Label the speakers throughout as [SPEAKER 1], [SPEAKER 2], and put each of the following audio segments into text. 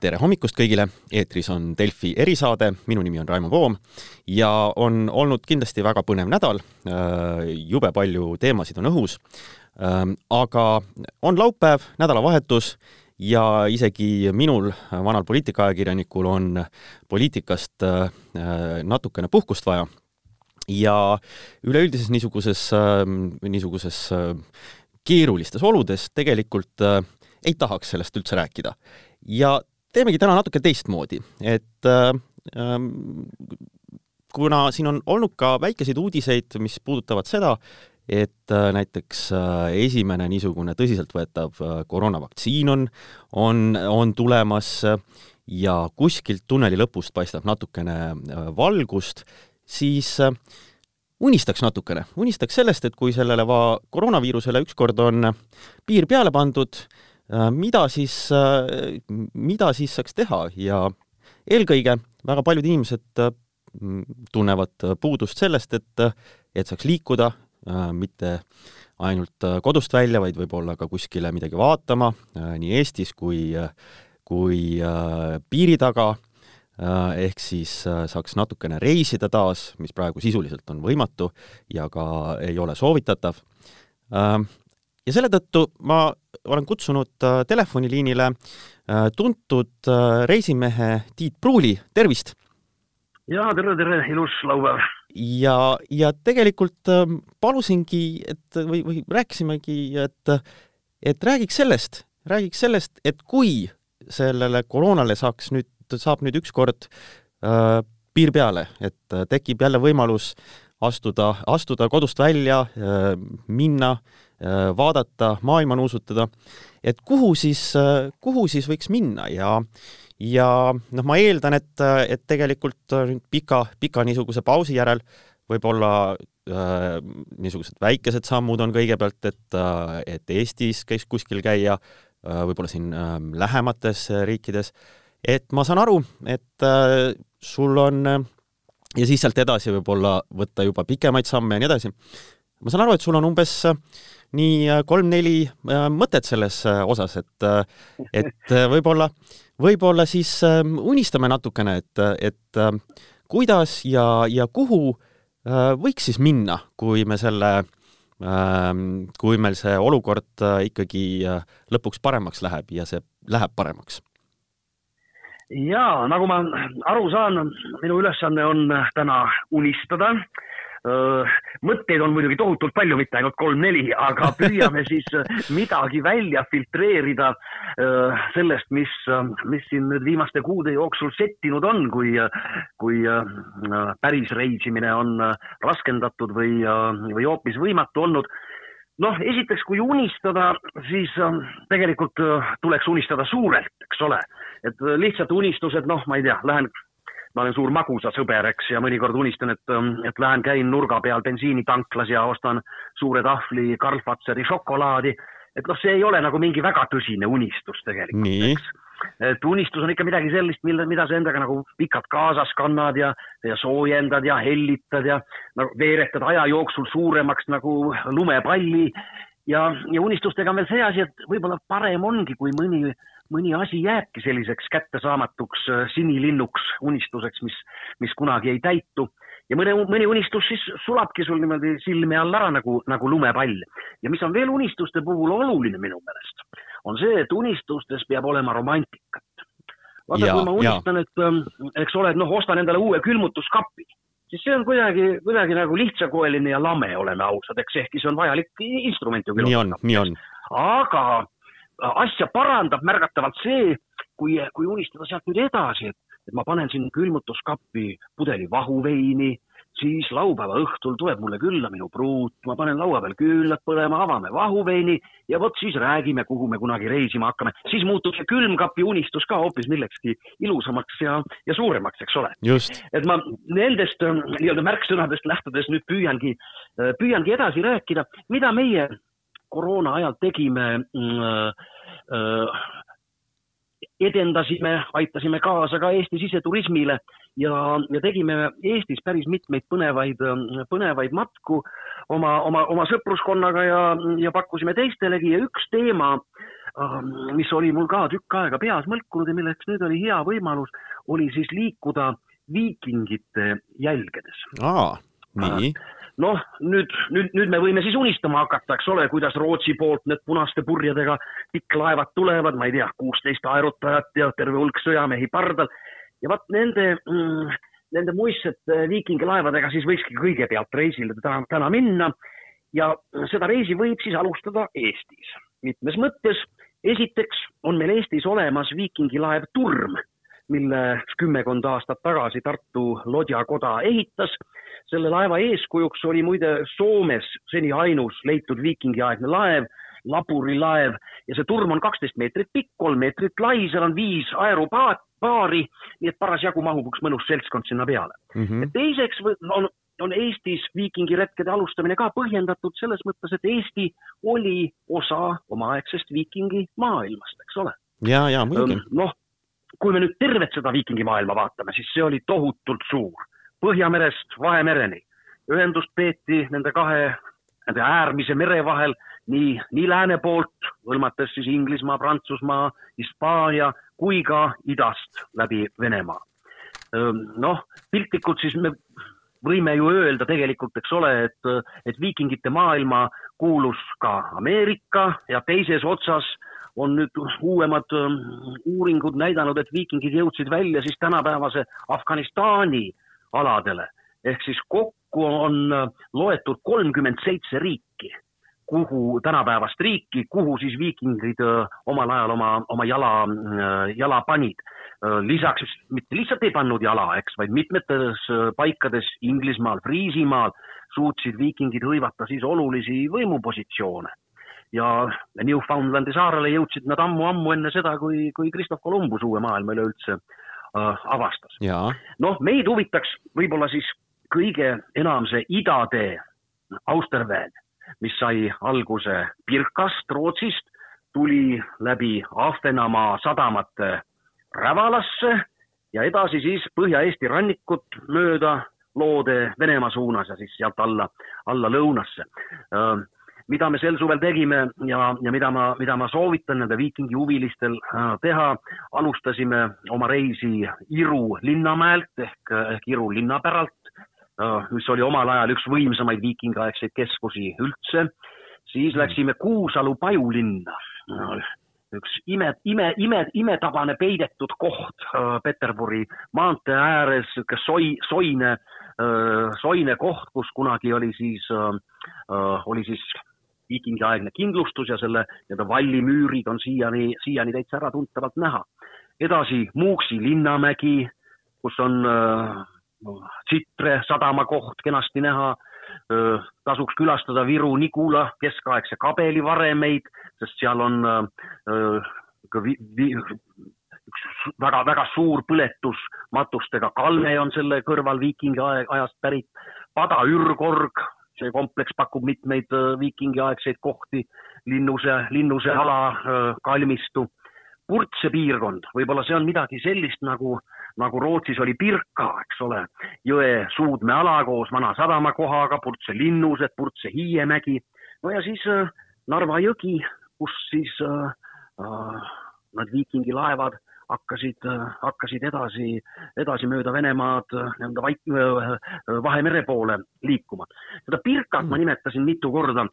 [SPEAKER 1] tere hommikust kõigile, eetris on Delfi erisaade, minu nimi on Raimo Voom ja on olnud kindlasti väga põnev nädal, jube palju teemasid on õhus, aga on laupäev, nädalavahetus ja isegi minul, vanal poliitikaajakirjanikul, on poliitikast natukene puhkust vaja. ja üleüldises niisuguses, niisuguses keerulistes oludes tegelikult ei tahaks sellest üldse rääkida. ja teemegi täna natuke teistmoodi, et äh, kuna siin on olnud ka väikeseid uudiseid, mis puudutavad seda, et äh, näiteks äh, esimene niisugune tõsiseltvõetav koroonavaktsiin on, on, on tulemas ja kuskilt tunneli lõpust paistab natukene valgust, siis unistaks natukene, unistaks sellest, et kui sellele va-, koroonaviirusele ükskord on piir peale pandud, mida siis, äh, mida siis saaks teha? Ja eelkõige väga paljud inimesed äh, tunnevad puudust sellest, et, et saaks liikuda, mitte ainult kodust välja, vaid võib-olla ka kuskile midagi vaatama, nii Eestis kui, kui piiri taga, ehk siis saaks natukene reisida taas, mis praegu sisuliselt on võimatu ja ka ei ole soovitatav. Ja selle tõttu ma olen kutsunud äh, telefoniliinile äh, tuntud äh, reisimehe Tiit Pruuli, tervist!
[SPEAKER 2] jaa, tere, tere, ilus laupäev!
[SPEAKER 1] ja, ja tegelikult palusingi, et või, või rääkisimegi, et, et räägiks sellest, räägiks sellest, et kui sellele koroonale saaks nüüd, saab nüüd ükskord äh, piir peale, et tekib jälle võimalus astuda, astuda kodust välja, minna, vaadata, maailma nuusutada, et kuhu siis, kuhu siis võiks minna ja ja noh, ma eeldan, et, et tegelikult nüüd pika, pika niisuguse pausi järel võib-olla äh, niisugused väikesed sammud on kõigepealt, et, et Eestis käis kuskil käia äh,, võib-olla siin äh, lähemates riikides, et ma saan aru, et äh, sul on äh, ja siis sealt edasi võib-olla võtta juba pikemaid samme ja nii edasi. ma saan aru, et sul on umbes äh, nii äh, kolm-neli äh, mõtet selles osas, et, et võib-olla, võib-olla siis unistame natukene, et, et kuidas ja, ja kuhu võiks siis minna, kui me selle, kui meil see olukord ikkagi lõpuks paremaks läheb ja see läheb paremaks
[SPEAKER 2] jaa, nagu ma aru saan, minu ülesanne on täna unistada. Mõtteid on muidugi tohutult palju, mitte ainult kolm-neli, aga püüame siis midagi välja filtreerida sellest, mis, mis siin nüüd viimaste kuude jooksul settinud on, kui, kui päris reisimine on raskendatud või, või hoopis võimatu olnud. Noh, esiteks, kui unistada, siis tegelikult tuleks unistada suurelt, eks ole. Et äh, lihtsalt unistused, noh, ma ei tea, lähen, ma olen suur magusasõber, eks, ja mõnikord unistan, et, ähm, et lähen, käin nurga peal bensiinitanklas ja ostan suure tahvli Karl Fatseri šokolaadi. et noh, see ei ole nagu mingi väga tõsine unistus tegelikult, eks et unistus on ikka midagi sellist, mille, mida sa endaga nagu pikalt kaasas kannad ja, ja soojendad ja hellitad ja nagu veeretad aja jooksul suuremaks nagu lumepalli. ja, ja unistustega on veel see asi, et võib-olla parem ongi, kui mõni mõni asi jääbki selliseks kättesaamatuks äh, sinilinnuks unistuseks, mis, mis kunagi ei täitu ja mõne, mõni unistus siis sulabki sul niimoodi silme all ära nagu, nagu lumepall. ja mis on veel unistuste puhul oluline minu meelest, on see, et unistustes peab olema romantikat. vaata, kui ma unistan, et ähm, eks ole, et noh, ostan endale uue külmutuskapi, siis see on kuidagi, kuidagi nagu lihtsakoeline ja lame, oleme ausad, eks ehkki see on vajalik instrument ju.
[SPEAKER 1] nii on, nii on.
[SPEAKER 2] aga asja parandab märgatavalt see, kui, kui unistada sealt nüüd edasi, et, et ma panen sinna külmutuskappi pudeli vahuveini, siis laupäeva õhtul tuleb mulle külla minu pruut, ma panen laua peal küünlad põlema, avame vahuveini ja vot siis räägime, kuhu me kunagi reisima hakkame. siis muutub see külmkapi unistus ka hoopis millekski ilusamaks ja, ja suuremaks, eks ole. et ma nendest ähm, nii-öelda märksõnadest lähtudes nüüd püüangi, äh, püüangi edasi rääkida, mida meie koroona ajal tegime mm, äh, edendasime, aitasime kaasa ka Eesti siseturismile ja, ja tegime Eestis päris mitmeid põnevaid, põnevaid matku oma, oma, oma sõpruskonnaga ja, ja pakkusime teistelegi ja üks teema mis oli mul ka tükk aega peas mõlkunud ja milleks nüüd oli hea võimalus, oli siis liikuda viikingite jälgedes.
[SPEAKER 1] aa, nii
[SPEAKER 2] noh, nüüd, nüüd, nüüd me võime siis unistama hakata, eks ole, kuidas Rootsi poolt need punaste purjedega pikklaevad tulevad, ma ei tea, kuusteist aerutajat ja terve hulk sõjamehi pardal. ja vot nende mm,, nende muistsete viikingilaevadega siis võikski kõigepealt reisile täna, täna minna ja seda reisi võib siis alustada Eestis mitmes mõttes. esiteks on meil Eestis olemas viikingilaev Turm, mille kümmekond aastat tagasi Tartu Lodjakoda ehitas. selle laeva eeskujuks oli muide Soomes seni ainus leitud viikingiaegne laev, laburilaev ja see turm on kaksteist meetrit pikk, kolm meetrit lai, seal on viis aerupaari, nii et parasjagu mahub üks mõnus seltskond sinna peale mm. -hmm. teiseks on on Eestis viikingiretkede alustamine ka põhjendatud selles mõttes, et Eesti oli osa omaaegsest viikingi maailmast, eks ole.
[SPEAKER 1] ja, ja muidugi.
[SPEAKER 2] noh, kui me nüüd tervet seda viikingimaailma vaatame, siis see oli tohutult suur. Põhjamerest Vahemereni. ühendust peeti nende kahe, nende äärmise mere vahel nii, nii lääne poolt, hõlmates siis Inglismaa, Prantsusmaa, Hispaania kui ka idast läbi Venemaa. noh, piltlikult siis me võime ju öelda tegelikult, eks ole, et, et viikingite maailma kuulus ka Ameerika ja teises otsas on nüüd uuemad um, uuringud näidanud, et viikingid jõudsid välja siis tänapäevase Afganistani aladele ehk siis kokku on uh, loetud kolmkümmend seitse riiki, kuhu, tänapäevast riiki, kuhu siis viikingid uh, omal ajal oma, oma jala, uh, jala panid Äh, lisaks mitte lihtsalt ei pannud jala, eks, vaid mitmetes äh, paikades Inglismaal, Friisimaal suutsid viikingid hõivata siis olulisi võimupositsioone. Ja Newfoundlandi saarele jõudsid nad ammu-ammu enne seda, kui, kui Christoph Columbus uue maailma üleüldse äh, avastas. noh, meid huvitaks võib-olla siis kõige enam see idatee, Austerweel, mis sai alguse Birkast, Rootsist, tuli läbi Ahvenamaa sadamate Rävalasse ja edasi siis Põhja-Eesti rannikut mööda Loode Venemaa suunas ja siis sealt alla, alla lõunasse. Mida me sel suvel tegime ja, ja mida ma, mida ma soovitan nende viikingi huvilistel teha, alustasime oma reisi Iru linnamäelt ehk, ehk Iru linnapäralt, mis oli omal ajal üks võimsamaid viikingiaegseid keskusi üldse. siis läksime Kuusalu pajulinna üks ime, ime, ime, imetabane peidetud koht äh, Peterburi maantee ääres, sihuke soi, soine äh,, soine koht, kus kunagi oli siis äh,, äh oli siis viikingiaegne kindlustus ja selle nii-öelda vallimüürid on siiani, siiani täitsa äratuntavalt näha. edasi Muuksi linnamägi, kus on äh, Tsitre sadama koht kenasti näha tasuks külastada Viru-Nigula keskaegse kabeli varemeid, sest seal on ikka vi, vi, üks väga-väga suur põletus matustega kalme on selle kõrval viikingi ajast pärit. Pada ürgorg, see kompleks pakub mitmeid viikingiaegseid kohti, linnuse, linnuse ala kalmistu. Purtse piirkond, võib-olla see on midagi sellist nagu äh, nagu Rootsis oli Pirka, eks ole, jõe suudmeala koos vana sadamakohaga, Purtse linnused, Purtse hiiemägi, no ja siis äh, Narva jõgi, kus siis äh, äh, nad viikingilaevad hakkasid, äh, hakkasid edasi, edasi mööda Venemaad äh, nii-öelda vaik-, Vahemere poole liikuma. seda Pirkat ma nimetasin mitu korda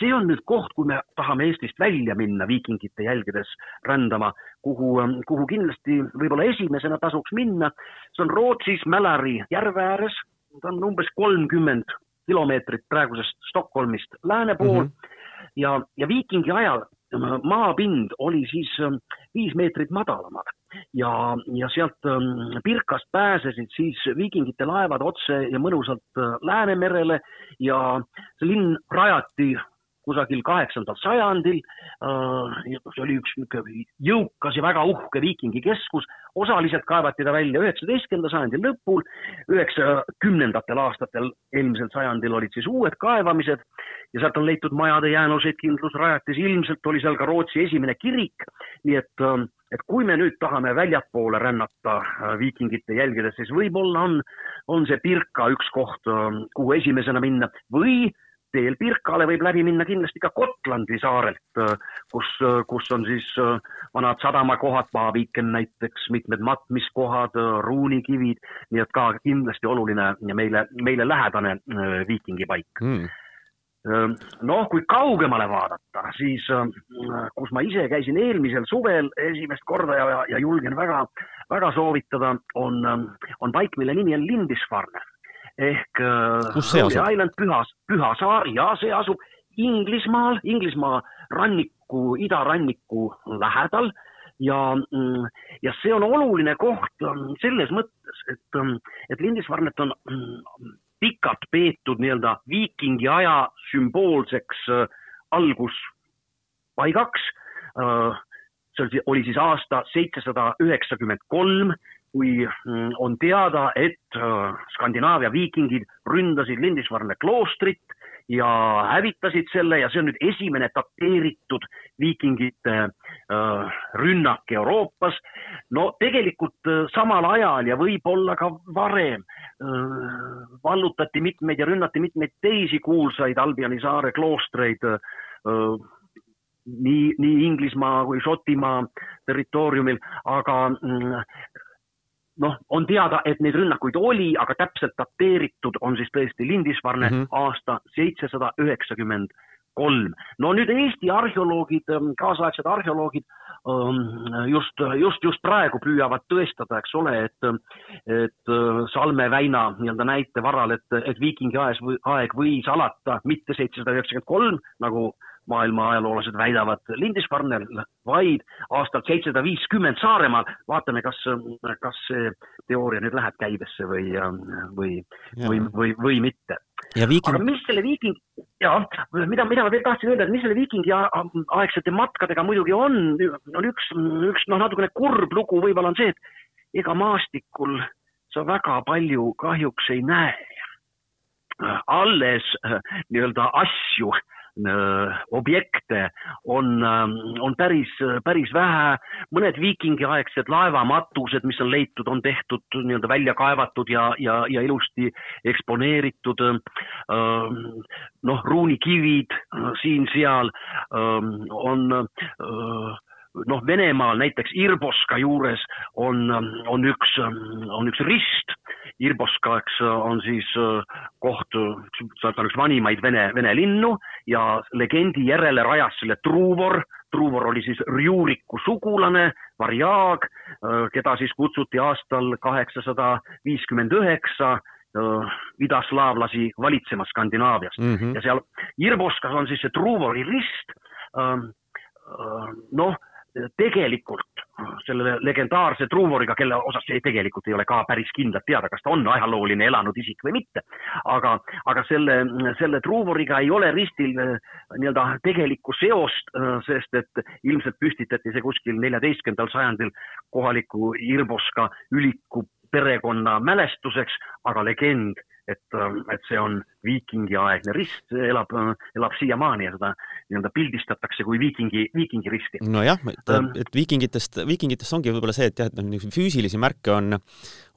[SPEAKER 2] see on nüüd koht, kui me tahame Eestist välja minna viikingite jälgedes rändama, kuhu, kuhu kindlasti võib-olla esimesena tasuks minna. see on Rootsis Mälari järve ääres, ta on umbes kolmkümmend kilomeetrit praegusest Stockholmist lääne pool mm -hmm. ja, ja viikingi ajal maapind oli siis viis meetrit madalamal ja, ja sealt ähm, Pirkast pääsesid siis viikingite laevad otse ja mõnusalt äh, Läänemerele ja see linn rajati kusagil kaheksandal sajandil. Äh, see oli üks niisugune jõukas ja väga uhke viikingikeskus, osaliselt kaevati ta välja üheksateistkümnenda sajandi lõpul, üheksakümnendatel aastatel eelmisel sajandil olid siis uued kaevamised ja sealt on leitud majade jäänuseid, kindlusrajatis, ilmselt oli seal ka Rootsi esimene kirik, nii et, äh, et kui me nüüd tahame väljapoole rännata äh, viikingite jälgedes, siis võib-olla on, on see Pirka üks koht, kuhu esimesena minna. Või teel Pirkale võib läbi minna kindlasti ka Gotlandi saarelt, kus, kus on siis vanad sadamakohad, Paaviken näiteks, mitmed matmiskohad, ruunikivid, nii et ka kindlasti oluline ja meile, meile lähedane viikingipaik. Mm noh, kui kaugemale vaadata, siis kus ma ise käisin eelmisel suvel esimest korda ja, ja julgen väga, väga soovitada, on, on paik, mille nimi on Lindisfarne ehk
[SPEAKER 1] asub?
[SPEAKER 2] Island, Püha, Püha saar ja see asub Inglismaal, Inglismaa ranniku, idaranniku lähedal ja, mm, ja see on oluline koht mm, selles mõttes, et, mm, et Lindisfarnet on pikalt peetud nii-öelda viikingi aja sümboolseks äh, alguspaigaks äh,. see oli siis aasta seitsesada üheksakümmend kolm kui mm, on teada, et äh, Skandinaavia viikingid ründasid Lindisfarne kloostrit ja hävitasid selle ja see on nüüd esimene dateeritud viikingite äh, rünnak Euroopas. no tegelikult äh, samal ajal ja võib-olla ka varem vallutati mitmeid ja rünnati mitmeid teisi kuulsaid Albioni saare kloostreid nii, nii Inglismaa kui Šotimaa territooriumil, aga mm, noh, on teada, et neid rünnakuid oli, aga täpselt dateeritud on siis tõesti Lindisfarne mm -hmm. aasta seitsesada üheksakümmend kolm. no nüüd Eesti arheoloogid, ähm, kaasaegsed arheoloogid ähm, just, just, just praegu püüavad tõestada, eks ole, et, et äh, Salme väina nii-öelda näite varal, et, et viikingi aes, aeg võis alata mitte seitsesada üheksakümmend kolm, nagu maailma ajaloolased väidavad Lindisfarnel, vaid aastal seitsesada viiskümmend Saaremaal. vaatame, kas, kas see teooria nüüd läheb käibesse või, või, või, või, või mitte.
[SPEAKER 1] Viiking...
[SPEAKER 2] aga mis selle viiking, ja mida, mida ma veel tahtsin öelda, et mis selle viikingi aegsete matkadega muidugi on, on üks, üks noh, natukene kurb lugu võib-olla on see, et ega maastikul sa väga palju kahjuks ei näe. alles nii-öelda asju Äh, objekte on, ähm, on päris, päris vähe. mõned viikingiaegsed laevamatused, mis on leitud, on tehtud nii-öelda välja kaevatud ja, ja, ja ilusti eksponeeritud. Ähm, noh, ruunikivid äh, siin-seal ähm, on äh, noh, Venemaal näiteks Irboska juures on, on üks, on üks rist. Irboska, eks on siis äh, koht, see on üks vanimaid vene, vene linnu ja legendi järele rajas selle Truvor. Truvor oli siis Rjuriku sugulane, varjaag, keda siis kutsuti aastal kaheksasada viiskümmend üheksa idaslaavlasi valitsema Skandinaaviast mm -hmm. ja seal Irboskas on siis see Truvori rist. noh tegelikult selle legendaarse Truvoriga, kelle osas ei, tegelikult ei ole ka päris kindlalt teada, kas ta on ajalooline elanud isik või mitte. aga, aga selle, selle Truvoriga ei ole ristil äh, nii-öelda tegelikku seost, äh, sest et ilmselt püstitati see kuskil neljateistkümnendal sajandil kohaliku Irboska üliku perekonna mälestuseks, aga legend et, ähm, et see on viikingiaegne rist, elab, elab siiamaani ja seda nii-öelda pildistatakse kui viikingi, viikingi risti.
[SPEAKER 1] nojah, et, ähm, et viikingitest, viikingitest ongi võib-olla see, et jah, et noh, niisuguseid füüsilisi märke on,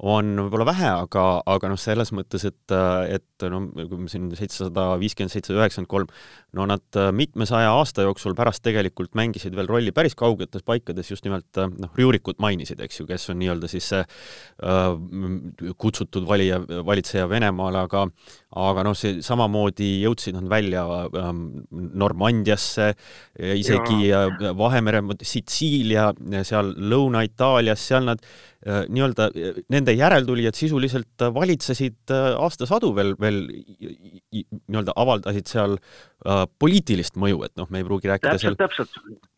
[SPEAKER 1] on võib-olla vähe, aga, aga noh, selles mõttes, et, et no kui me siin seitsesada viiskümmend, seitsesada üheksakümmend kolm, no nad mitmesaja aasta jooksul pärast tegelikult mängisid veel rolli päris kaugetes paikades, just nimelt noh, Rjurikut mainisid, eks ju, kes on nii-öelda siis see äh, kutsutud valija, valitseja Venemaale, aga aga noh, see samamoodi jõudsid nad välja ähm, Normandiasse, isegi ja. Äh, Vahemere, Sitsiilia, seal Lõuna-Itaalias, seal nad nii-öelda, nende järeltulijad sisuliselt valitsesid aastasadu veel, veel nii-öelda avaldasid seal poliitilist mõju, et noh, me ei pruugi rääkida
[SPEAKER 2] täpselt, seal täpselt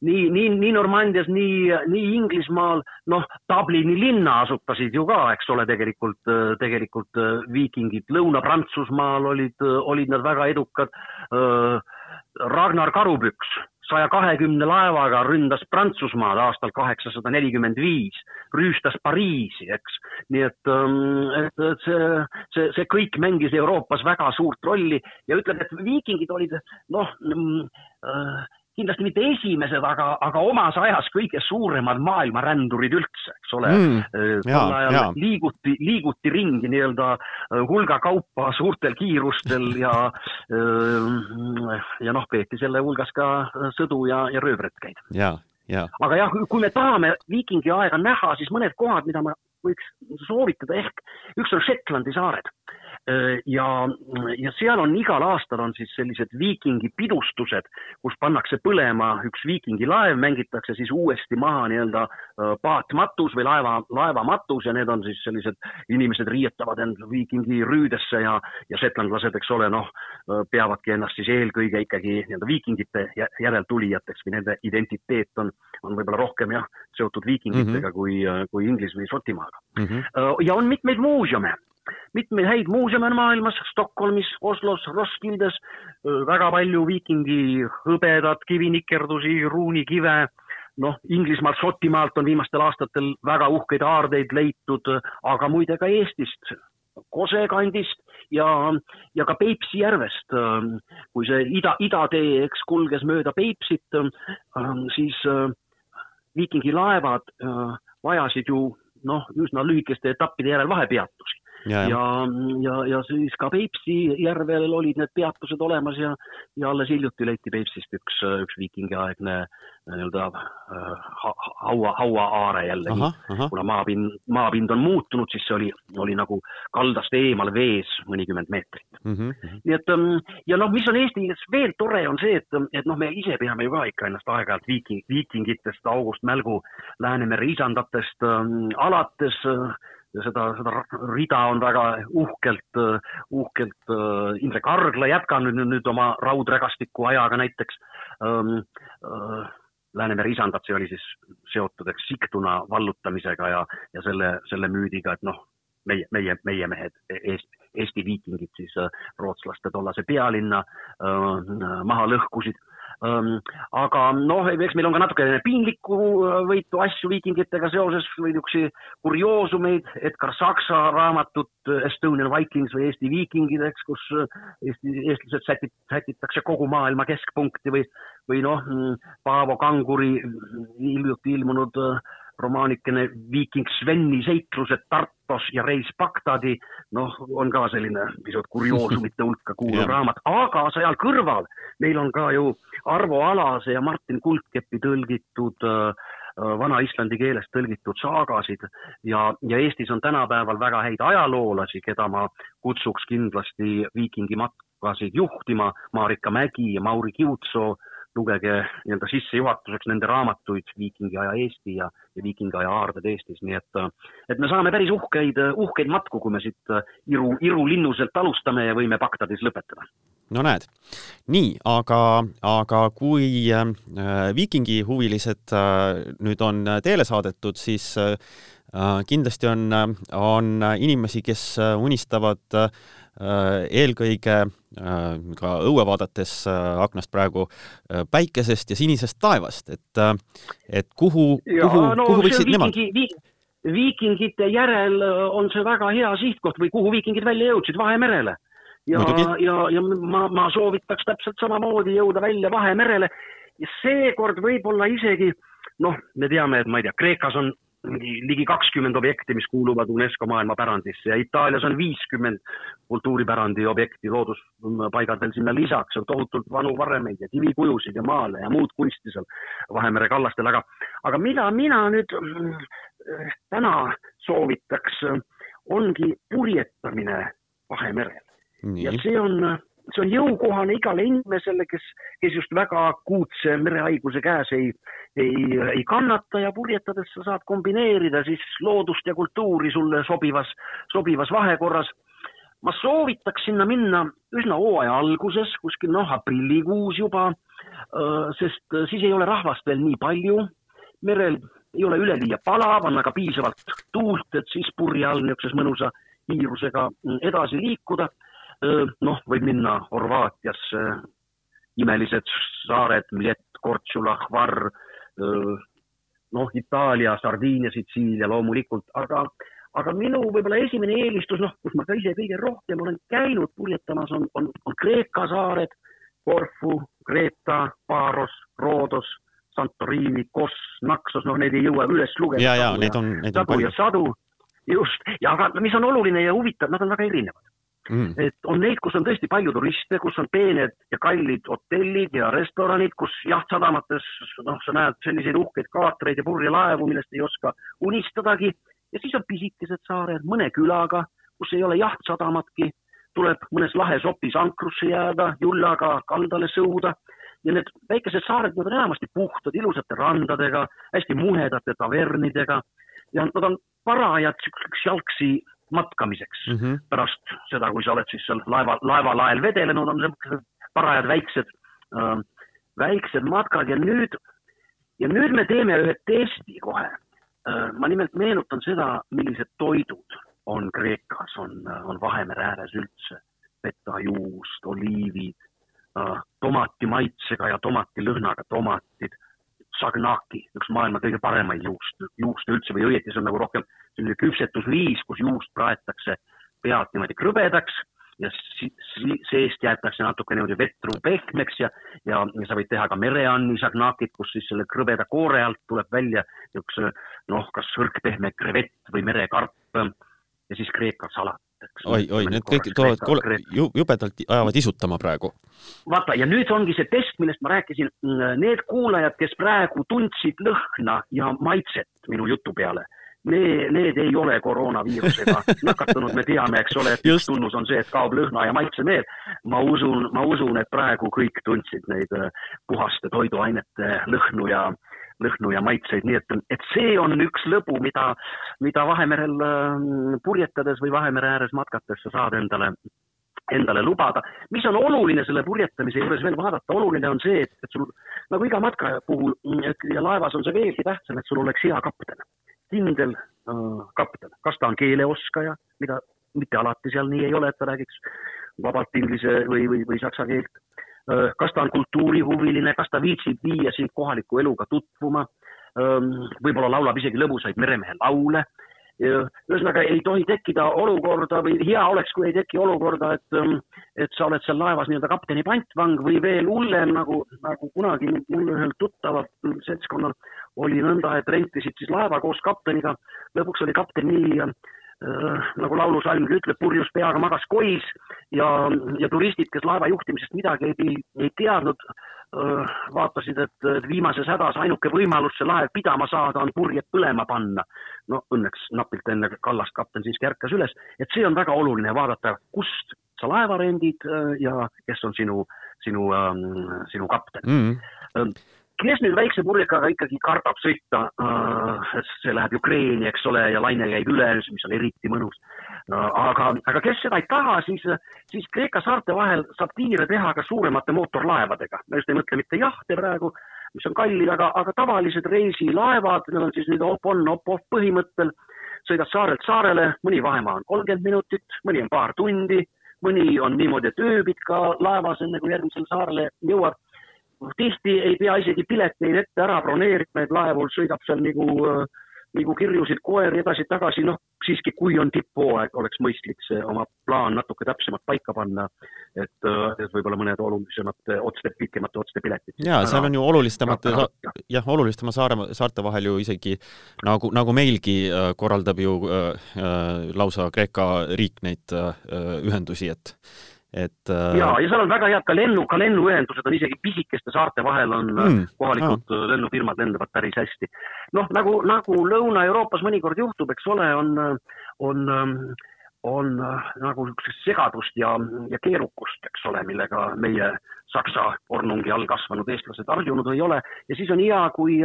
[SPEAKER 2] nii, nii, nii Normandias, nii, nii Inglismaal, noh, Dublini linna asutasid ju ka, eks ole, tegelikult, tegelikult viikingid. Lõuna-Prantsusmaal olid, olid nad väga edukad. Äh, Ragnar Karupüks saja kahekümne laevaga ründas Prantsusmaad aastal kaheksasada nelikümmend viis, rüüstas Pariisi, eks. nii et, ähm, et, et see, see, see kõik mängis Euroopas väga suurt rolli ja ütleme, et viikingid olid noh mm, äh, kindlasti mitte esimesed, aga, aga omas ajas kõige suuremad maailmarändurid üldse, eks ole
[SPEAKER 1] mm,. tol ajal
[SPEAKER 2] liiguti, liiguti ringi nii-öelda hulga kaupa suurtel kiirustel ja, ja noh, peeti selle hulgas ka sõdu ja, ja röövretkeid. aga jah, kui me tahame viikingi aega näha, siis mõned kohad, mida ma võiks soovitada ehk, üks on Shetlandi saared Äh, ja, ja seal on igal aastal on siis sellised viikingi pidustused, kus pannakse põlema üks viikingi laev, mängitakse siis uuesti maha nii-öelda äh, paatmatus või laeva, laevamatus ja need on siis sellised, inimesed riietavad end viikingi rüüdesse ja, ja šetlandlased, eks ole, noh, äh, peavadki ennast siis eelkõige ikkagi nii-öelda viikingite järeltulijateks või nende identiteet on, on võib-olla rohkem jah, seotud viikingitega mm -hmm. kui, kui Inglis või Šotimaaga mm. -hmm. ja on mitmeid muuseume mitmeid häid muuseume on maailmas, Stockholmis, Oslos, Roskildes, väga palju viikingi hõbedat, kivinikerdusi, ruunikive, noh, Inglismaalt, Šotimaalt on viimastel aastatel väga uhkeid aardeid leitud, aga muide ka Eestist, Kose kandist ja, ja ka Peipsi järvest. kui see ida, idatee, eks, kulges mööda Peipsit, siis viikingilaevad vajasid ju noh, üsna lühikeste etappide järel vahepeatusi ja, ja, ja, ja siis ka Peipsi järvel olid need peatused olemas ja, ja alles hiljuti leiti Peipsist üks, üks viikingiaegne nii-öelda äh, haua, hauaaare jällegi. kuna maapind, maapind on muutunud, siis see oli, oli nagu kaldast eemal vees mõnikümmend meetrit mm. -hmm. nii et ähm, ja noh, mis on Eestis veel tore, on see, et, et noh, me ise peame ju ka ikka ennast aeg-ajalt viiking, viikingitest, August Mälgu, Läänemere isandatest ähm, alates äh, ja seda, seda rida on väga uhkelt, uhkelt äh, Indrek Argla jätkanud nüüd, nüüd oma raudrägastiku ajaga näiteks ähm,. Äh, Läänemere isandad, see oli siis seotud, eks, Sigtuna vallutamisega ja, ja selle, selle müüdiga, et noh, meie, meie, meie mehed, Eesti, Eesti viikingid siis äh, rootslaste tollase pealinna äh, maha lõhkusid aga noh, eks meil on ka natukene piinlikku äh, võitu asju viikingitega seoses või niisuguseid kurioosumeid, Edgar Saksa raamatut äh, Estonian Vikings või Eesti viikingid, eks, kus äh, Eesti, eestlased sätit-, sätitakse kogu maailma keskpunkti või, või noh, mm, Paavo Kanguri hiljuti ilmunud romaanikene Viiking Sveni seiklused Tartos ja reis Bagdadi, noh, on ka selline pisut kurioosumite hulka kuuluv raamat, aga seal kõrval. Meil on ka ju Arvo Alase ja Martin Kuldkepi tõlgitud äh, vana-islandi keelest tõlgitud saagasid ja, ja Eestis on tänapäeval väga häid ajaloolasi, keda ma kutsuks kindlasti viikingi matkasid juhtima, Marika Mägi ja Mauri Kiutsoo lugege nii-öelda sissejuhatuseks nende raamatuid Viikingi aja Eesti ja, ja Viikingi aja aarded Eestis, nii et, et me saame päris uhkeid, uhkeid matku, kui me siit Iru, Iru linnuselt alustame ja võime Bagdadis lõpetada.
[SPEAKER 1] no näed, nii, aga, aga kui äh, viikingihuvilised äh, nüüd on teele saadetud, siis äh, kindlasti on, on inimesi, kes unistavad äh, Äh, eelkõige äh, ka õue vaadates äh, aknast praegu päikesest ja sinisest taevast, et, et kuhu, kuhu, no, kuhu võiksid nemad? viikingi,
[SPEAKER 2] viikingite järel on see väga hea sihtkoht või kuhu viikingid välja jõudsid, Vahemerele. ja, ja, ja ma, ma soovitaks täpselt samamoodi jõuda välja Vahemerele. Ja seekord võib-olla isegi noh, me teame, et ma ei tea, Kreekas on ligi kakskümmend objekti, mis kuuluvad UNESCO maailmapärandisse. Ja Itaalias on viiskümmend kultuuripärandi objekti looduspaigadel sinna lisaks, on tohutult vanu varemeid ja kivikujusid ja maale ja muud kunsti seal Vahemere kallastel, aga, aga mida mina nüüd äh, täna soovitaks, ongi purjetamine Vahemerel. ja see on see on jõukohane igale inimesele, kes, kes just väga akuutse merehaiguse käes ei, ei, ei kannata ja purjetades sa saad kombineerida siis loodust ja kultuuri sulle sobivas, sobivas vahekorras. ma soovitaks sinna minna üsna hooaja alguses, kuskil noh, aprillikuus juba, sest siis ei ole rahvast veel nii palju, merel ei ole üleliia palav, on aga piisavalt tuult, et siis purje all niisuguses mõnusa kiirusega edasi liikuda noh, võib minna Horvaatiasse, imelised saared, Mljet, Korčula, Hvar, noh, Itaalia, Sardiinia, Sitsiilia loomulikult, aga, aga minu võib-olla esimene eelistus, noh, kus ma ka ise kõige rohkem olen käinud purjetamas, on, on, on Kreeka saared, Korfu, Kreeta, Paros, Roodos, Santorini, Kos, Naxos, noh, neid ei jõua üles lugeda.
[SPEAKER 1] ja, ja neid on, neid on palju.
[SPEAKER 2] sadu, just, ja aga mis on oluline ja huvitav, nad on väga erinevad
[SPEAKER 1] mm..
[SPEAKER 2] et on neid, kus on tõesti palju turiste, kus on peened ja kallid hotellid ja restoranid, kus jahtsadamates, noh, sa näed selliseid uhkeid kaatreid ja purjelaevu, millest ei oska unistadagi. ja siis on pisikesed saared mõne külaga, kus ei ole jahtsadamatki, tuleb mõnes lahes opis ankrusse jääda, jullaga kaldale sõuda ja need väikesed saared, nad on enamasti puhtad, ilusate randadega, hästi muhedate tavernidega ja nad on parajad siukseks jalgsi matkamiseks
[SPEAKER 1] Mm -hmm.
[SPEAKER 2] pärast seda, kui sa oled siis seal laeva, laevalael vedelenud, on sellised parajad väiksed äh,, väiksed matkad ja nüüd, ja nüüd me teeme ühe testi kohe äh,. ma nimelt meenutan seda, millised toidud on Kreekas, on, on Vahemere ääres üldse. fetajuust, oliivid äh,, tomati maitsega ja tomatilõhnaga tomatid, sagnaki, üks maailma kõige paremaid juust, juuste üldse või õieti see on nagu rohkem selline küpsetusviis, kus juust praetakse pead niimoodi krõbedaks ja si- si- seest jäetakse natuke niimoodi vetru pehmeks ja, ja, ja sa võid teha ka mereanni sagnakit, kus siis selle krõbeda koore alt tuleb välja niisuguse noh, kas sõrkpehme krevett või merekarp ja siis Kreeka salat, eks.
[SPEAKER 1] oi, oi, need kõik toovad kole-, jubedalt ajavad isutama praegu.
[SPEAKER 2] vaata ja nüüd ongi see test, millest ma rääkisin. Need kuulajad, kes praegu tundsid lõhna ja maitset minu jutu peale, need, need ei ole koroonaviirusega nakatunud, me teame, eks ole, et üks tunnus on see, et kaob lõhna ja maitsemeel. ma usun, ma usun, et praegu kõik tundsid neid äh, puhaste toiduainete lõhnu ja lõhnu ja maitseid, nii et, et see on üks lõbu, mida, mida Vahemerel äh, purjetades või Vahemere ääres matkates sa saad endale endale lubada. mis on oluline selle purjetamise juures veel vaadata, oluline on see, et, et sul nagu iga matka puhul ja laevas on see veelgi tähtsam, et sul oleks hea kapten, kindel äh, kapten, kas ta on keeleoskaja, mida mitte alati seal nii ei ole, et ta räägiks vabalt inglise või, või, või saksa keelt. Kas ta on kultuurihuviline, kas ta viitsib viia sind kohaliku eluga tutvuma, võib-olla laulab isegi lõbusaid meremehe laule ühesõnaga ei tohi tekkida olukorda või hea oleks, kui ei teki olukorda, et, et sa oled seal laevas nii-öelda kapteni pantvang või veel hullem nagu, nagu kunagi mul ühel tuttaval seltskonnal oli nõnda, et rentisid siis laeva koos kapteniga. lõpuks oli kapten nii äh, nagu laulusalmgi ütleb, purjus peaga magas kois ja, ja turistid, kes laeva juhtimisest midagi ei, ei teadnud, vaatasid, et viimases hädas ainuke võimalus see laev pidama saada on purjed põlema panna. no õnneks napilt enne kallast kapten siiski ärkas üles, et see on väga oluline vaadata, kust sa laeva rendid äh, ja kes on sinu, sinu, sinu kapten.
[SPEAKER 1] Mm.
[SPEAKER 2] Kes nüüd väikse purjekaga ikkagi kardab sõita, see läheb ju kreeni, eks ole, ja laine käib üle, mis on eriti mõnus. aga, aga kes seda ei taha, siis, siis Kreeka saarte vahel saab tiire teha ka suuremate mootorlaevadega. ma just ei mõtle mitte jahte praegu, mis on kallid, aga, aga tavalised reisilaevad, need on siis nüüd op-on, op-off põhimõttel, sõidad saarelt saarele, mõni vahemaa on kolmkümmend minutit, mõni on paar tundi, mõni on niimoodi, et ööbid ka laevas, enne kui järgmisele saarele jõuad tihti ei pea isegi pileteid ette ära broneerima, et laevul sõidab seal nagu, nagu kirjusid koeri edasi-tagasi, noh siiski, kui on tipphooaeg, oleks mõistlik see oma plaan natuke täpsemalt paika panna, et, et võib-olla mõned olulisemad otste, pikemate otste piletid.
[SPEAKER 1] ja seal on ju olulistemate, jah, olulisema saare, saarte vahel ju isegi nagu, nagu meilgi äh, korraldab ju äh, äh, lausa Kreeka riik neid äh, ühendusi, et et äh,
[SPEAKER 2] ja, ja seal on väga head ka lennu, ka lennuühendused on isegi pisikeste saarte vahel on mm, kohalikud ah. lennufirmad lendavad päris hästi. noh, nagu, nagu Lõuna-Euroopas mõnikord juhtub, eks ole, on, on, on nagu niisugust segadust ja, ja keerukust, eks ole, millega meie Saksa ornungi all kasvanud eestlased harjunud ei ole ja siis on hea, kui,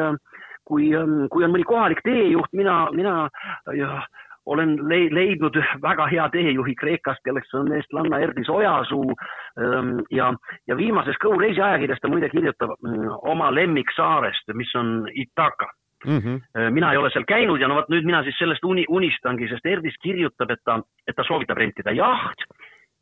[SPEAKER 2] kui, kui on mõni kohalik teejuht, mina, mina ja, olen leidnud väga hea teejuhi Kreekast, kelleks on eestlanna Erdis Ojasuu ja, ja viimases Go reisi ajakirjas ta muide kirjutab oma lemmiksaarest, mis on Itaka mm. -hmm. mina ei ole seal käinud ja no vot nüüd mina siis sellest uni, unistangi, sest Erdis kirjutab, et ta, et ta soovitab rentida jaht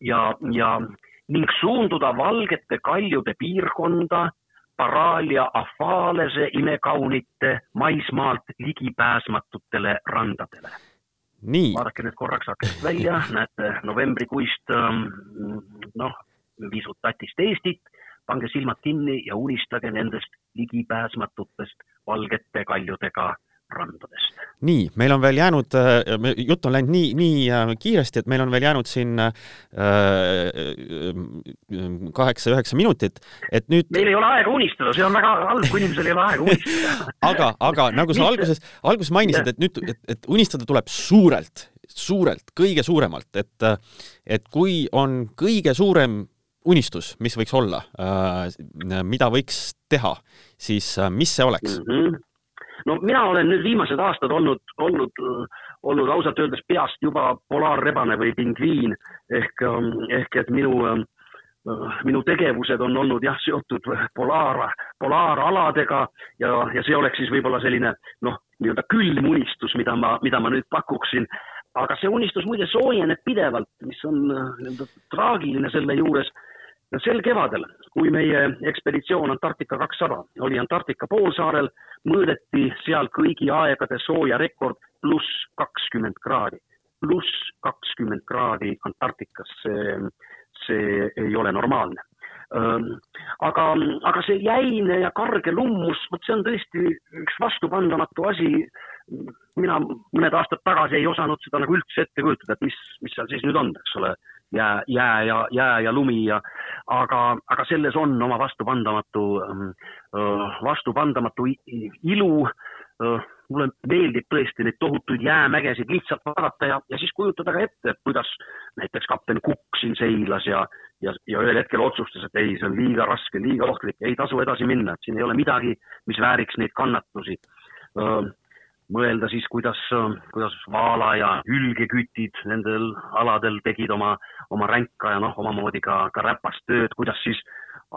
[SPEAKER 2] ja, ja ning suunduda valgete kaljude piirkonda Paralia afaalese imekaunite maismaalt ligipääsmatutele randadele vaadake nüüd korraks aknast välja, näete novembrikuist noh, visut tatist Eestit, pange silmad kinni ja unistage nendest ligipääsmatutest valgete kaljudega randadest.
[SPEAKER 1] nii, meil on veel jäänud, jutt on läinud nii, nii kiiresti, et meil on veel jäänud siin kaheksa-üheksa minutit, et nüüd
[SPEAKER 2] meil ei ole aega unistada, see on väga halb, kui inimesel ei ole aega unistada
[SPEAKER 1] aga, aga nagu sa alguses, alguses mainisid, et nüüd, et, et unistada tuleb suurelt, suurelt, kõige suuremalt, et et kui on kõige suurem unistus, mis võiks olla, mida võiks teha, siis mis see oleks mm? -hmm
[SPEAKER 2] no mina olen nüüd viimased aastad olnud, olnud, olnud ausalt öeldes peast juba polaarrebane või pingviin ehk, ehk et minu äh, minu tegevused on olnud jah, seotud polaar, polaaraladega ja, ja see oleks siis võib-olla selline noh, nii-öelda külm unistus, mida ma, mida ma nüüd pakuksin. aga see unistus muide soojeneb pidevalt, mis on nii-öelda traagiline selle juures. Sel kevadel, kui meie ekspeditsioon Antarktika kakssada oli Antarktika poolsaarel, mõõdeti seal kõigi aegade sooja rekord pluss kakskümmend kraadi, pluss kakskümmend kraadi Antarktikas, see see ei ole normaalne. aga, aga see jäine ja karge lummus, vot see on tõesti üks vastupandamatu asi. mina mõned aastad tagasi ei osanud seda nagu üldse ette kujutada, et mis, mis seal siis nüüd on, eks ole, jää, jää ja, jää ja lumi ja aga, aga selles on oma vastupandamatu, vastupandamatu ilu mulle meeldib tõesti neid tohutuid jäämägesid lihtsalt vaadata ja, ja siis kujutada ka ette, kuidas näiteks kapten Cook siin seilas ja, ja, ja ühel hetkel otsustas, et ei, see on liiga raske, liiga ohtlik, ei tasu edasi minna, et siin ei ole midagi, mis vääriks neid kannatusi. Mõelda siis, kuidas, kuidas Vaala ja hülgekütid nendel aladel tegid oma, oma ränka ja noh, omamoodi ka, ka räpast tööd, kuidas siis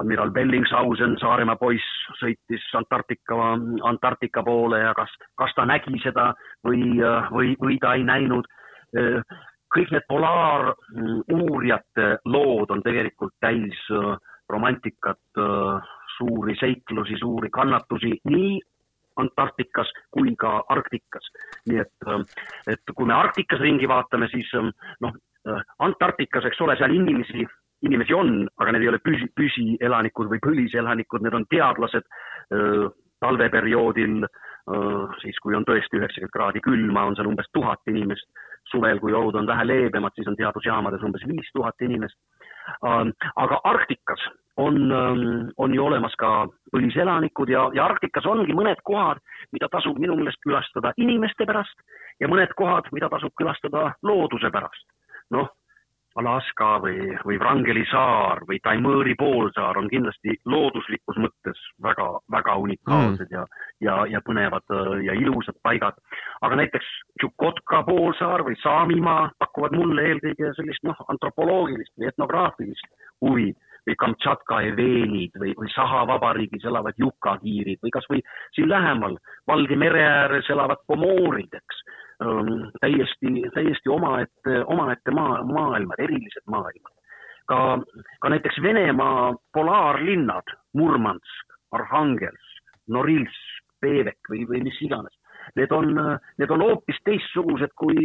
[SPEAKER 2] admiral Bellingshausen, Saaremaa poiss, sõitis Antarktika, Antarktika poole ja kas, kas ta nägi seda või, või, või ta ei näinud. kõik need polaaruurijate lood on tegelikult täis romantikat, suuri seiklusi, suuri kannatusi nii Antarktikas kui ka Arktikas. nii et, et kui me Arktikas ringi vaatame, siis noh, Antarktikas, eks ole, seal inimesi inimesi on, aga need ei ole püsi, püsielanikud või põliselanikud, need on teadlased talveperioodil, siis kui on tõesti üheksakümmend kraadi külma, on seal umbes tuhat inimest. suvel, kui olud on vähe leebemad, siis on teadusjaamades umbes viis tuhat inimest. aga Arktikas on, on ju olemas ka põliselanikud ja, ja Arktikas ongi mõned kohad, mida tasub minu meelest külastada inimeste pärast ja mõned kohad, mida tasub külastada looduse pärast. noh Alaska või, või Wrangeli saar või Taimõõri poolsaar on kindlasti looduslikus mõttes väga, väga unikaalsed mm. ja, ja, ja põnevad ja ilusad paigad. aga näiteks Tšukotka poolsaar või Saamimaa pakuvad mulle eelkõige sellist noh, antropoloogilist või etnograafilist huvi või Kamtšatka eveenid või, või Saha vabariigis elavad jukakiirid või kasvõi siin lähemal Valge mere ääres elavad pomoorid, eks Ähm, täiesti, täiesti omaette, omaette maa, maailmad, erilised maailmad. ka, ka näiteks Venemaa polaarlinnad, Murmansk, Arhangelsk, Norilsk, Pevek või, või mis iganes. Need on, need on hoopis teistsugused kui,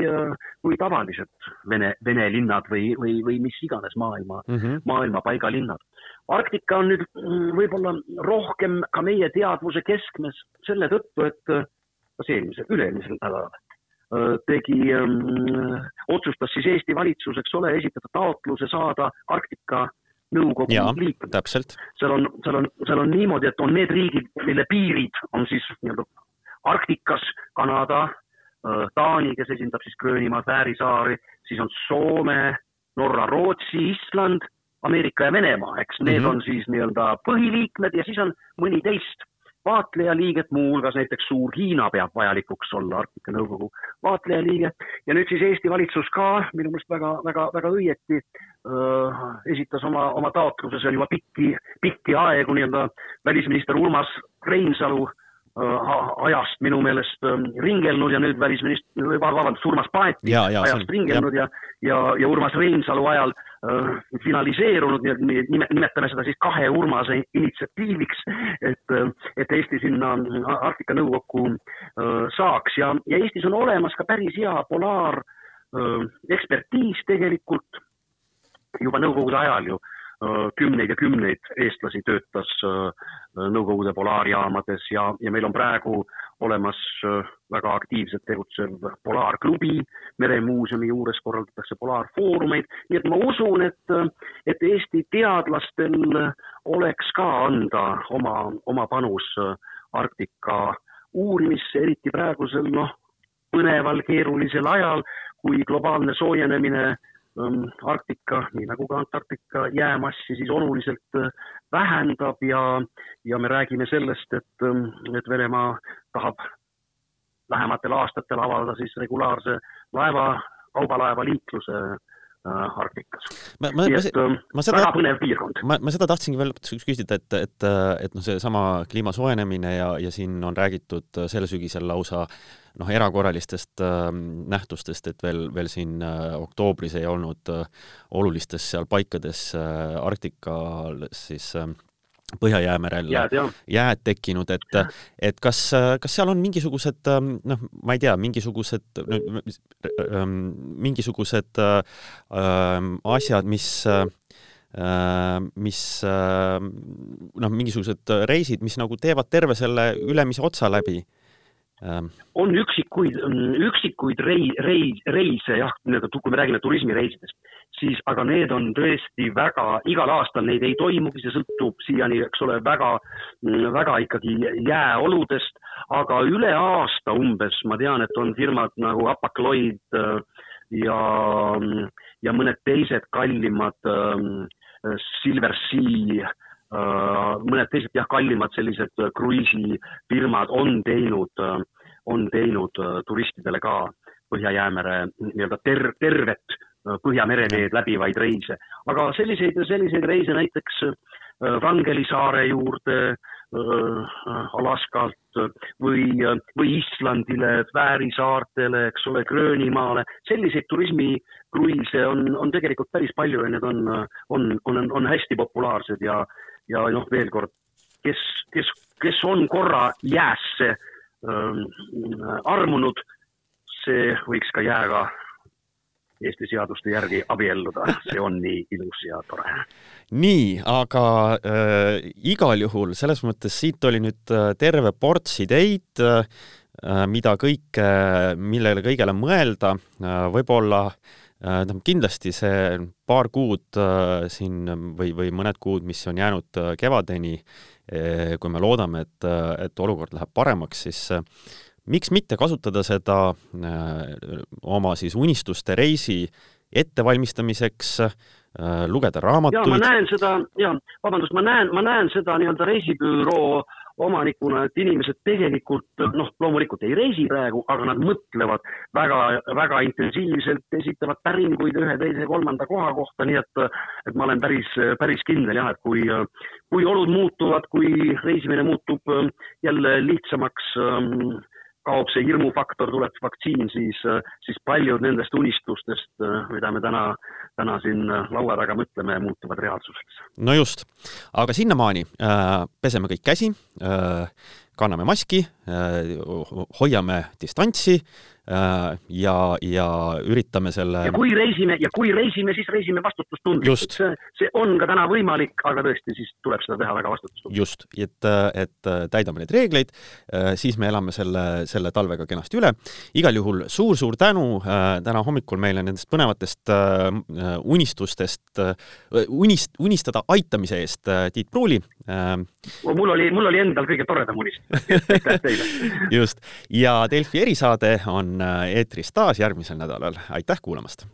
[SPEAKER 2] kui tavalised Vene, Vene linnad või, või, või mis iganes maailma mm, -hmm. maailma paigalinnad. Arktika on nüüd mm, võib-olla rohkem ka meie teadvuse keskmes selle tõttu, et kas eelmisel, üle-eelmisel nädalal Äh, tegi, ähm, otsustas siis Eesti valitsus, eks ole, esitada taotluse saada Arktika nõukogu liikmed. seal on, seal on, seal on niimoodi, et on need riigid, mille piirid on siis nii-öelda Arktikas, Kanada, Taani, kes esindab siis Gröönimaad, Fääri saari, siis on Soome, Norra, Rootsi, Island, Ameerika ja Venemaa, eks need mm -hmm. on siis nii-öelda põhiliikmed ja siis on mõni teist vaatlejaliiget, muuhulgas näiteks Suur-Hiina peab vajalikuks olla Arktika Nõukogu vaatlejaliige. Ja nüüd siis Eesti valitsus ka minu meelest väga, väga, väga õieti äh, esitas oma, oma taotluse, see on juba pikki, pikki aegu nii-öelda välisminister Urmas Reinsalu äh, ajast minu meelest äh, ringelnud ja nüüd välisminister, vabandust, Urmas ja, ajast ringelnud ja, ja, ja Urmas Reinsalu ajal äh, Äh, finaliseerunud, nii et nimetame seda siis kahe Urmase initsiatiiviks, et, et Eesti sinna Arktika Nõukokku äh, saaks. Ja, ja Eestis on olemas ka päris hea polaar äh, ekspertiis tegelikult. Juba nõukogude ajal ju kümneid ja kümneid eestlasi töötas Nõukogude polaarjaamades ja, ja meil on praegu olemas väga aktiivselt tegutsev Polaarklubi, Meremuuseumi juures korraldatakse polaarfoorumeid, nii et ma usun, et, et Eesti teadlastel oleks ka anda oma, oma panus Arktika uurimisse, eriti praegusel noh, põneval keerulisel ajal, kui globaalne soojenemine ähm, Arktika, nii nagu ka Antarktika jäämassi siis oluliselt äh, vähendab ja, ja me räägime sellest, et, ähm, et Venemaa tahab lähematel aastatel avada siis regulaarse laeva, kaubalaevaliikluse Äh, Arktikas.
[SPEAKER 1] ma, ma, ma,
[SPEAKER 2] ähm,
[SPEAKER 1] ma seda,
[SPEAKER 2] väga põnev piirkond.
[SPEAKER 1] ma, ma seda tahtsingi veel lõpetuseks küsida, et, et, et noh, seesama kliima soojenemine ja, ja siin on räägitud sel sügisel lausa noh, erakorralistest äh, nähtustest, et veel, veel siin äh, oktoobris ei olnud äh, olulistes seal paikades äh, Arktikal siis äh, Põhja-Jäämerel
[SPEAKER 2] jääd,
[SPEAKER 1] tekkinud, et, et kas, kas seal on mingisugused noh, ma ei tea, mingisugused, ähm, mingisugused äh, asjad, mis mis noh, mingisugused reisid, mis nagu teevad terve selle ülemise otsa läbi
[SPEAKER 2] Ähm. On üksikuid, üksikuid rei-, reis, reise jah, nii-öelda kui me räägime turismireisidest, siis aga need on tõesti väga, igal aastal neid ei toimugi, see sõltub siiani, eks ole, väga, väga ikkagi jääoludest, aga üle aasta umbes ma tean, et on firmad nagu Hapag-Lloyd äh, ja, ja mõned teised kallimad äh, Silver Sea mõned teised jah, kallimad sellised äh, kruiisifirmad on teinud, äh, on teinud turistidele ka Põhja-Jäämere nii-öelda ter-, tervet Põhjamereteed läbivaid reise. aga selliseid, selliseid reise näiteks Rangeli saare juurde, Alaskalt või, või Islandile, Fääri saartele, eks ole, Gröönimaale, selliseid turismikruiise on, on tegelikult päris palju ja need on, on, on, on hästi populaarsed ja, ja noh, veel kord, kes, kes, kes on korra jäässe ähm, armunud, see võiks ka jääga Eesti seaduste järgi abielluda, see on nii ilus ja tore.
[SPEAKER 1] nii, aga äh, igal juhul selles mõttes siit oli nüüd äh, terve ports ideid äh,, mida kõike, millele kõigele mõelda äh,, võib-olla äh, Äh, tähendab, kindlasti see paar kuud äh, siin või, või mõned kuud, mis on jäänud äh, kevadeni, kui me loodame, et, et olukord läheb paremaks, siis miks mitte kasutada seda oma siis unistuste reisi ettevalmistamiseks, lugeda raamatuid.
[SPEAKER 2] ja ma näen seda, ja vabandust, ma näen, ma näen seda nii-öelda reisibüroo äh, omanikuna, et inimesed tegelikult noh, loomulikult ei reisi praegu, aga nad mõtlevad väga, väga intensiivselt, esitavad päringuid ühe, teise, kolmanda koha kohta, nii et, et ma olen päris, päris kindel jah, et kui, kui olud muutuvad, kui reisimine muutub jälle lihtsamaks ähm, kaob see hirmufaktor, tuleb vaktsiin, siis, siis paljud nendest unistustest, mida me täna, täna siin laua taga mõtleme, muutuvad reaalsuseks.
[SPEAKER 1] no just, aga sinnamaani äh, peseme kõik käsi äh,, kanname maski äh,, hoiame distantsi äh, ja, ja üritame selle
[SPEAKER 2] ja kui reisime, ja kui reisime, siis reisime vastutustundlikult. see, see on ka täna võimalik, aga tõesti, siis tuleb seda teha väga vastutustundlikult.
[SPEAKER 1] just, et, et täidame neid reegleid, äh, siis me elame selle, selle talvega kenasti üle. igal juhul suur-suur tänu äh, täna hommikul meile nendest põnevatest äh, unistustest, unist, unistada aitamise eest, Tiit Pruuli.
[SPEAKER 2] mul oli, mul oli endal kõige toredam unistus
[SPEAKER 1] just, ja Delfi erisaade on äh, eetris taas järgmisel nädalal, aitäh kuulamast!